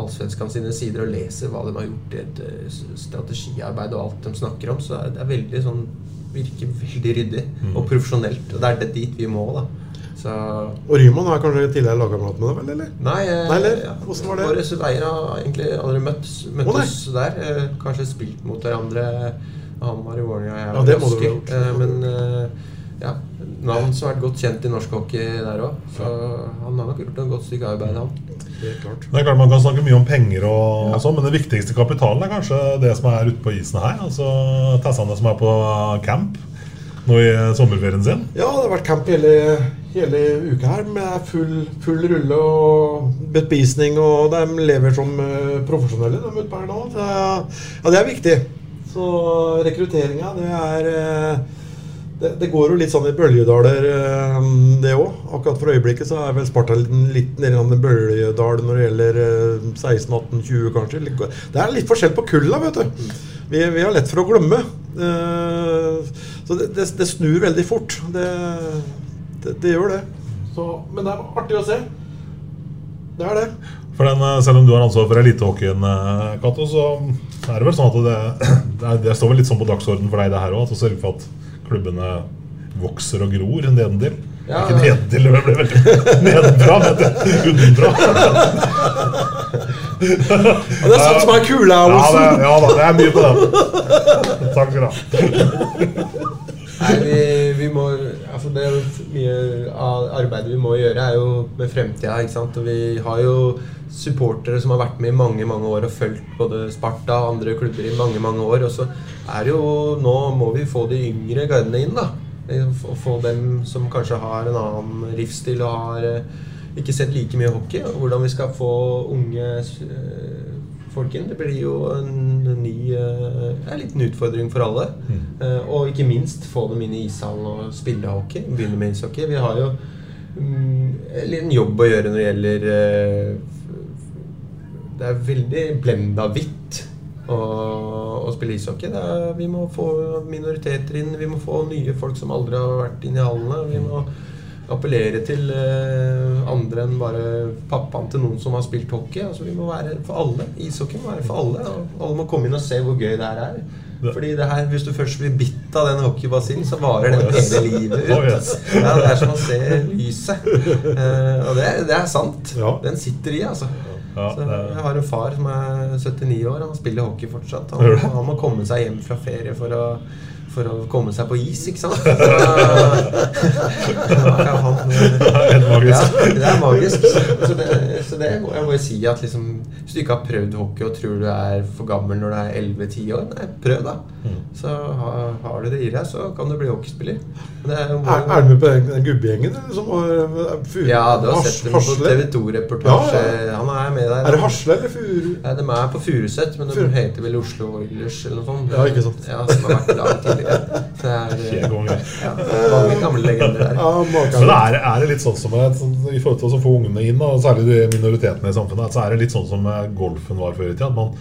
allsvenskene sine sider og leser hva de har gjort i et eh, strategiarbeid og alt de snakker om, så er det er veldig sånn virker veldig ryddig Mm. og profesjonelt. Og det er det dit vi må, da. Så Og Ryman er kanskje tidligere lagkamerat med deg, vel? eller? Nei, eh, Nei, eller? ja, Hvordan var det? Våre veier har egentlig aldri møtt, møttes oh, der. Eh, kanskje spilt mot hverandre. Han marihuana i jeg Ja, det må du ha gjort. Eh, men eh, ja, navn som har vært godt kjent i norsk hockey der òg. Så han har nok gjort et godt stykke arbeid, han. Helt klart. Det er klart Man kan snakke mye om penger, og, og sånn, men den viktigste kapitalen er kanskje det som er ute på isen her. Altså Tassane som er på camp nå i sommerferien sin. Ja, det har vært camp hele, hele uka her med full, full rulle og bespisning, og de lever som eh, profesjonelle, de ute her nå. Så, ja, det er viktig. Så rekrutteringa, det er eh, det, det går jo litt sånn i bølgedaler, eh, det òg. Akkurat for øyeblikket så er vel Sparta litt, nede i en bølgedal når det gjelder eh, 16, 18, 20 kanskje. Det er litt forskjell på kulla, vet du. Vi, vi har lett for å glemme. Eh, Så det, det, det snur veldig fort. Det gjør det. Så, men det er artig å se. Det er det. For den, eh, Selv om du har ansvar for elitehockeyen, eh, Cato, så er det vel sånn at det, det, det står vel litt sånn på dagsordenen for deg det her òg, at sørge for at klubbene vokser og gror nedentil. Ja. Ikke nedentil, det ble veldig nedenfra, men utenfra. Og det er sånn som er kula, Ja, Olsen. ja da, det er mye på den. Takk skal du ha. Nei, vi, vi må altså det er Mye av arbeidet vi må gjøre, er jo med fremtida. ikke sant? Og vi har jo supportere som har vært med i mange mange år og fulgt både Sparta og andre klubber i mange mange år. Og så er det jo Nå må vi få de yngre gardene inn. da. Få dem som kanskje har en annen livsstil og har eh, ikke sett like mye hockey. Og hvordan vi skal få unge eh, folk inn. Det blir jo en ny eh, en liten utfordring for alle. Mm. og ikke minst få dem inn i ishallen og spille hockey. Begynne med ishockey. Vi har jo mm, en jobb å gjøre når det gjelder eh, Det er veldig blenda hvitt å, å spille ishockey. Det er, vi må få minoriteter inn, vi må få nye folk som aldri har vært inne i hallene. Vi må appellere til eh, andre enn bare pappaen til noen som har spilt hockey. Altså, vi må være for alle. Ishockey må være for alle. Og alle må komme inn og se hvor gøy det her er. Fordi det her, Hvis du først blir bitt av den hockeybasillen, så varer den hele livet ut. Ja, det er som å se lyset. Eh, og det, det er sant. Den sitter i, altså. Ja, Så jeg har en far som er 79 år. Han spiller hockey fortsatt. Han, han må komme seg hjem fra ferie for å, for å komme seg på is, ikke sant? Så, ja, han. Ja, det er magisk. Så, det, så det må jeg bare si at liksom, hvis du ikke har prøvd hockey og tror du er for gammel når du er 11-10 år, nei, prøv da. Mm. Så har, har du det i deg, så kan du bli hockeyspiller. Det er, jo- Er, er du med på den, den gubbegjengen eller, som var eh, ja, du har sett dem på TV 2-reportasje. Ja, ja. Han er med der. Er det Hasle eller Furu? Nei, de er på Furuset, men de Furu. heter vel Oslo Oilers eller noe sånt. Ja, ikke sant. Ja, Som har vært lag tidligere. Det er eh, ja, mange gamle legender der. Ja, Men er, er det litt sånn som et, sånn, I forhold til å få ungene inn, og særlig de minoritetene i samfunnet, så er det litt sånn som eh, golfen var før i tida. At man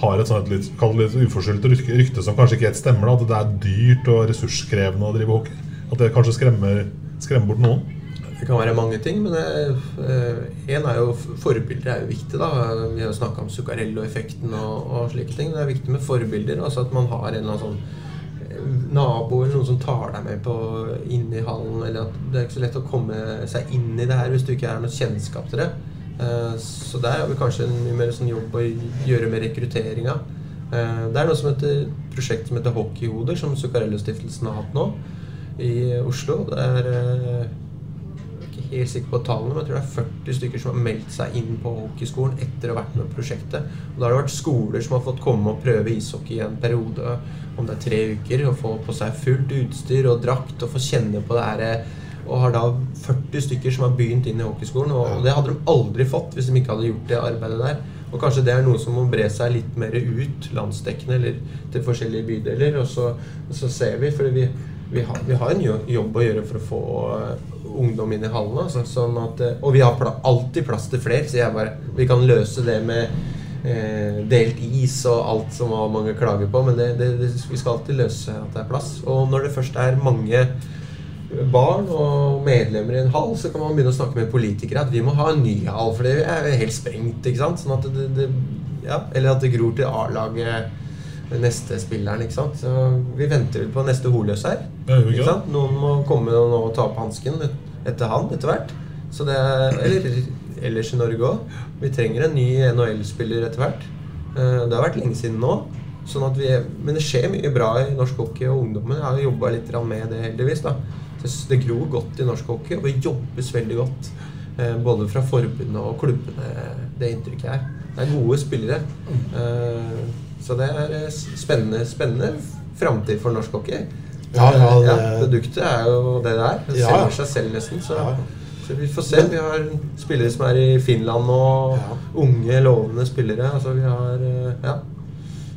har et sånt litt, litt uforskyldt rykte, rykte som kanskje ikke helt stemmer. Da, at det er dyrt og ressurskrevende å drive hockey. At det kanskje skremmer, skremmer bort noen. Det kan være mange ting, men én er jo forbilder er jo viktig. da Vi har snakka om Zuccarello-effekten og, og slike ting. Det er viktig med forbilder. Altså at man har en eller annen sånn eh, nabo eller noen som tar deg med på inn i hallen. Eller at det er ikke så lett å komme seg inn i det her hvis du ikke er noe kjennskap til det. Eh, Så der har vi kanskje en mye mer sånn jobb å gjøre med rekrutteringa. Eh, Det er noe som heter prosjekt som heter Hockeyhoder, som Zuccarello-stiftelsen har hatt nå i Oslo. Det er eh, helt sikker på tallene, men jeg tror det er 40 stykker som har meldt seg inn på hockeyskolen etter å ha vært med i prosjektet. Og Da har det vært skoler som har fått komme og prøve ishockey i en periode, om det er tre uker, og få på seg fullt utstyr og drakt og få kjenne på det her. Og har da 40 stykker som har begynt inn i hockeyskolen, og det hadde de aldri fått hvis de ikke hadde gjort det arbeidet der. Og kanskje det er noe som må bre seg litt mer ut landsdekkende eller til forskjellige bydeler. Og så, og så ser vi, for vi, vi, har, vi har en jobb å gjøre for å få eh, ungdom inn i hallene. Altså, sånn eh, og vi har pl alltid plass til flere, så jeg bare, vi kan løse det med eh, delt is og alt som mange klager på. Men det, det, det, vi skal alltid løse at det er plass. Og når det først er mange barn og medlemmer i en hall, så kan man begynne å snakke med politikere at vi må ha en ny hall, for det er helt sprengt. ikke sant? Sånn at det, ja, eller at det gror til A-laget neste spilleren. ikke sant? Så Vi venter vel på neste Holøs her. Ikke sant? Noen må komme nå og ta opp hansken etter han etter hvert. Så det er, eller ellers i Norge òg. Vi trenger en ny NHL-spiller etter hvert. Eh, Det har vært lenge siden nå. Sånn at vi, men det skjer mye bra i norsk hockey, og ungdommen Jeg har jobba litt med det, heldigvis. da. Det, gror godt i norsk hockey, og det jobbes veldig godt. Eh, både fra forbundet og klubbene, det inntrykket her. Det er gode spillere. Eh, så det er eh, spennende, spennende framtid for norsk hockey. Ja, ja, det- produktet er jo det det er. Det Ja. selger seg selv nesten. Så, så vi får se. Vi har spillere som er i Finland nå. Unge, lovende spillere. Altså vi har eh, Ja.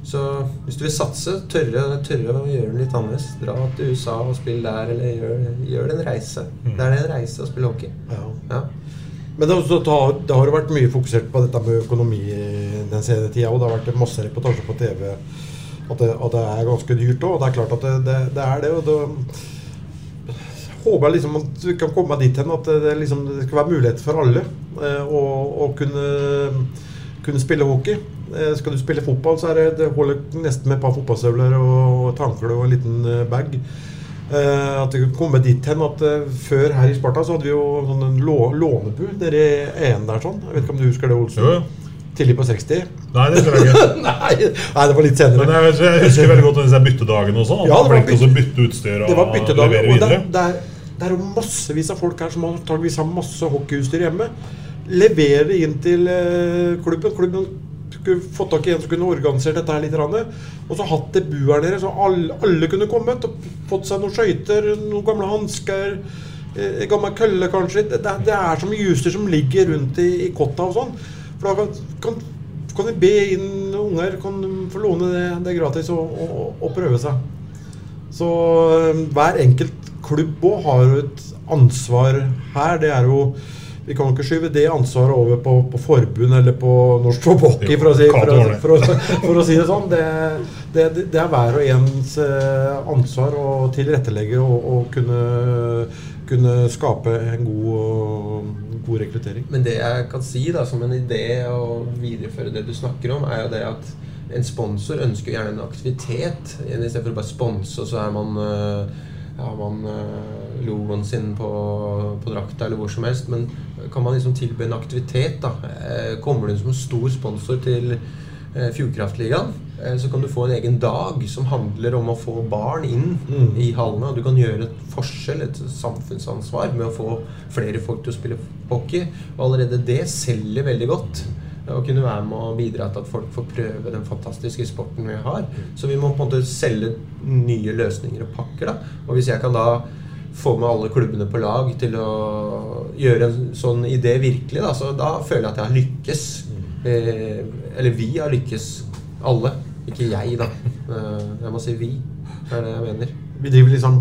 Så hvis du vil satse, tørre, tørre å gjøre det litt annerledes. Dra til USA og spill der, eller gjør, gjør en reise. Det er det en reise å spille hockey. Ja. Men det, har det, har, vært mye fokusert på dette med økonomi den senere tida, og det har vært masse reportasjer på TV at det, at det er ganske dyrt òg. Det er klart at det, det, det er det. og det håper jeg liksom at vi kan komme dit hen at det, liksom, det skal være mulighet for alle eh, å, å kunne, kunne spille hockey. Eh, skal du spille fotball, så er det, det holder nesten med et par fotballstøvler og et håndkle og en liten eh, bag. Eh, at det kunne komme dit hen at eh, før her i Sparta så hadde vi jo sånn en lå, lånebu nede i EN der sånn. Jeg vet ikke om du husker det, Olsen? Jo, jo. Tidlig på 60? Nei, det tror jeg ikke. nei, nei, det var litt senere. Men jeg, jeg husker veldig godt disse byttedagene og sånn. Ja, det var å bytte utstyr og Det var byttedag. Og det, er, det er massevis av folk her som antakeligvis har masse hockeyutstyr hjemme. Leverer inn til eh, klubben. Klubben skulle fått tak i en som kunne organisert dette her litt. Og så hatt det buer her så alle, alle kunne kommet og fått seg noen skøyter, noen gamle hansker. eh, gammel kølle, kanskje. Det, det, det er så mye utstyr som ligger rundt i, i kotta og sånn. For da kan, kan, kan vi be inn unger kan få låne det, det er gratis og, og, og prøve seg. Så øh, hver enkelt klubb òg har jo et ansvar her. Det er jo Vi kan ikke skyve det ansvaret over på, på forbund eller på Norsk Hockey, for, si- for, for, for å si det sånn. Det, det, det er hver og ens eh, ansvar å tilrettelegge og, og kunne, kunne skape en god, god rekruttering. Men det jeg kan si da, som en idé å videreføre det du snakker om, er jo det at en sponsor ønsker gjerne en aktivitet. Istedenfor å bare sponse, og så er man ja, man øh, logoen sin på, på drakta eller hvor som helst. Men kan man liksom tilby en aktivitet, da. Eh, Kommer du som stor sponsor til eh, Fjordkraftligaen, eh, så kan du få en egen dag som handler om å få barn inn Mm. i hallene. Og du kan gjøre et forskjell, et samfunnsansvar, med å få flere folk til å spille hockey. Og allerede det selger veldig godt. Å kunne være med og bidra til at folk får prøve den fantastiske sporten vi har. Så vi må på en måte selge nye løsninger og pakker. da. Og hvis jeg kan da få med alle klubbene på lag til å gjøre en sånn idé virkelig, da, så da føler jeg at jeg har lykkes. Eh, eller vi har lykkes. Alle. Ikke jeg, da. Eh, jeg må si vi. Det er det jeg mener. Vi driver litt sånn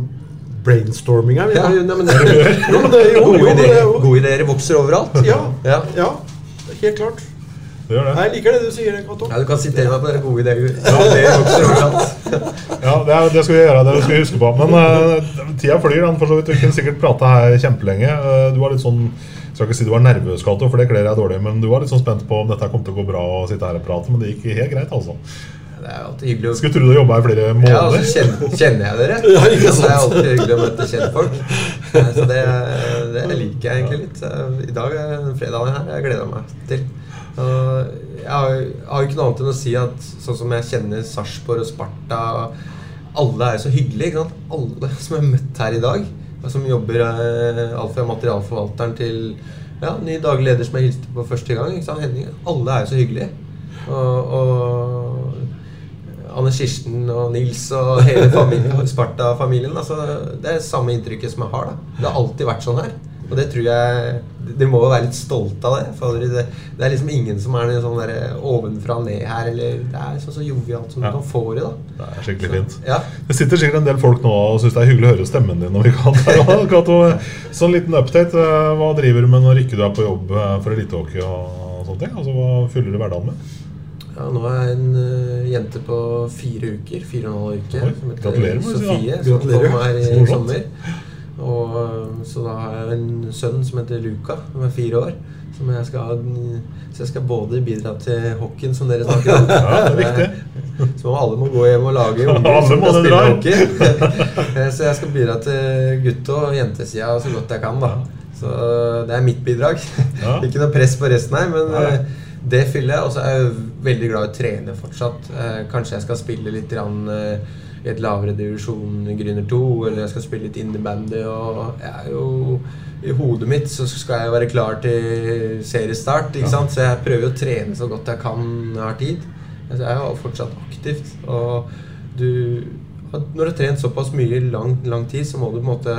brainstorming her. Ja, nei, men det, Jo, men det jo- gode, er ideer, gode ideer vokser overalt. Ja. Ja. ja. Helt klart. Det gjør det. Jeg liker det du sier, Kato. Ja, du kan sitere meg på dere gode ideer. Ja, det vokser overalt. Ja, det, er, det skal vi gjøre. Det skal vi huske på. Men uh, tida flyr. Den, for så vidt. Vi kunne sikkert prate her kjempelenge. Uh, du var litt sånn jeg skal ikke si du var nervøs, Kato, for det kler jeg dårlig. Men du var litt sånn spent på om dette kom til å gå bra å sitte her og prate. Men det gikk helt greit, altså. Det er alltid hyggelig å Skulle tro du jobba i flere måneder. Ja, altså, kjenner, kjenner jeg dere? Ja, ikke sant? Det er alltid hyggelig å møte kjentfolk. Så det, det liker jeg egentlig litt. I dag er fredagen her jeg gleder meg til. Og jeg har jo jeg har ikke noe annet enn å si at sånn som jeg kjenner Sarpsborg og Sparta Alle er jo så hyggelige. ikke sant? Alle som er møtt her i dag, som jobber eh, alt fra materialforvalteren til ja, ny daglig leder som jeg hilste på første gang. ikke sant? Henning. Alle er jo så hyggelige. Og, og Anne Kirsten og Nils og hele Sparta-familien. Altså, det er samme inntrykket som jeg har. da Det har alltid vært sånn her. Og det tror jeg Dere må jo være litt stolte av det. For det, det er liksom ingen som er noe sånn der ovenfra og ned her. Eller det er sånn så jovialt som Ja. du kan få det. da Det er skikkelig fint. Ja. Det sitter sikkert en del folk nå og syns det er hyggelig å høre stemmen din. når vi kan her. Cato, sånn liten update. eh, Hva driver du med når ikke du er på jobb eh, for elitehockey og sånne ting? Altså, Hva fyller du hverdagen med? Ja, nå er jeg en uh, jente på fire uker. Fire og en halv uke. Oi, som heter gratulerer, Sofie, ja. Som kom her i Stort. sommer. Og, eh, så da har jeg en sønn som heter Luca, som er fire år. Som jeg skal, så jeg skal både bidra til hockeyen, som dere snakker om. Ja, det er viktig. Så alle må gå hjem og lage unger som kan spille dra. hockey. Eh, så jeg skal bidra til gutt- og jentesida så godt jeg kan. da Så det er mitt bidrag. Ja. Ikke noe press på resten her, men eh, det fyller jeg. Og så er jeg veldig glad i å trene fortsatt. Eh, Kanskje jeg skal spille litt grann, eh, i et lavere divisjon, Grüner 2, eller jeg skal spille litt innebandy. Og jeg er jo i hodet mitt så skal jeg være klar til seriestart. Ikke sant? Så jeg prøver å trene så godt jeg kan når jeg har tid. Jeg er jo fortsatt aktivt. Og du når du har trent såpass mye i lang, lang tid, så må du på en måte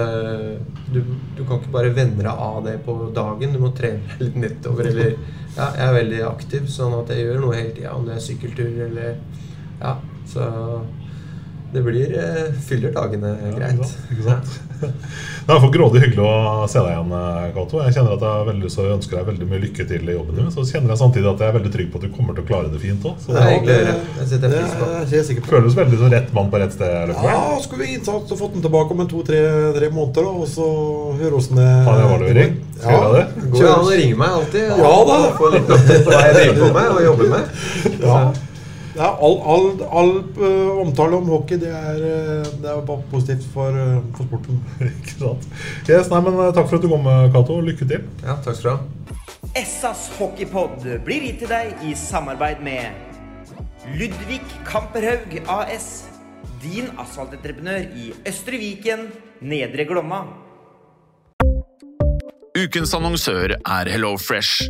du, du kan ikke bare venne deg av det på dagen. Du må trene litt nettover. Eller Ja, jeg er veldig aktiv, sånn at jeg gjør noe hele tida. Om det er sykkeltur eller Ja, så det blir uh, Fyller dagene Ja, greit. ikke sant? Ikke sant? Det er for grådig hyggelig å se deg igjen, eh, Cato. Jeg kjenner at jeg har veldig, så ønsker deg veldig mye lykke til i jobben din. Så kjenner jeg samtidig at jeg er veldig trygg på at du kommer til å klare det fint òg. Det er å. Det på er jeg. Føles veldig som rett mann på rett sted. Eller? Ja, skulle vi innsatt og fått den tilbake om en to-tre tre måneder, da, og så høre åssen det var det vi ring. Skal ja, det? Går jo an å ringe meg alltid. Ja da. Få litt på meg og jobber med. Ja. Ja, all, all, all uh, omtale om hockey det er, eh, det er positivt for, eh, for sporten. Ikke sant? Yes, nei, men Takk for at du kom, Cato. Lykke til. Ja, takk skal du ha. Essas hockeypod blir gitt til deg i samarbeid med Ludvig Kamperhaug AS. Din asfaltentreprenør i Østre Viken, Nedre Glomma. Ukens annonsør er HelloFresh.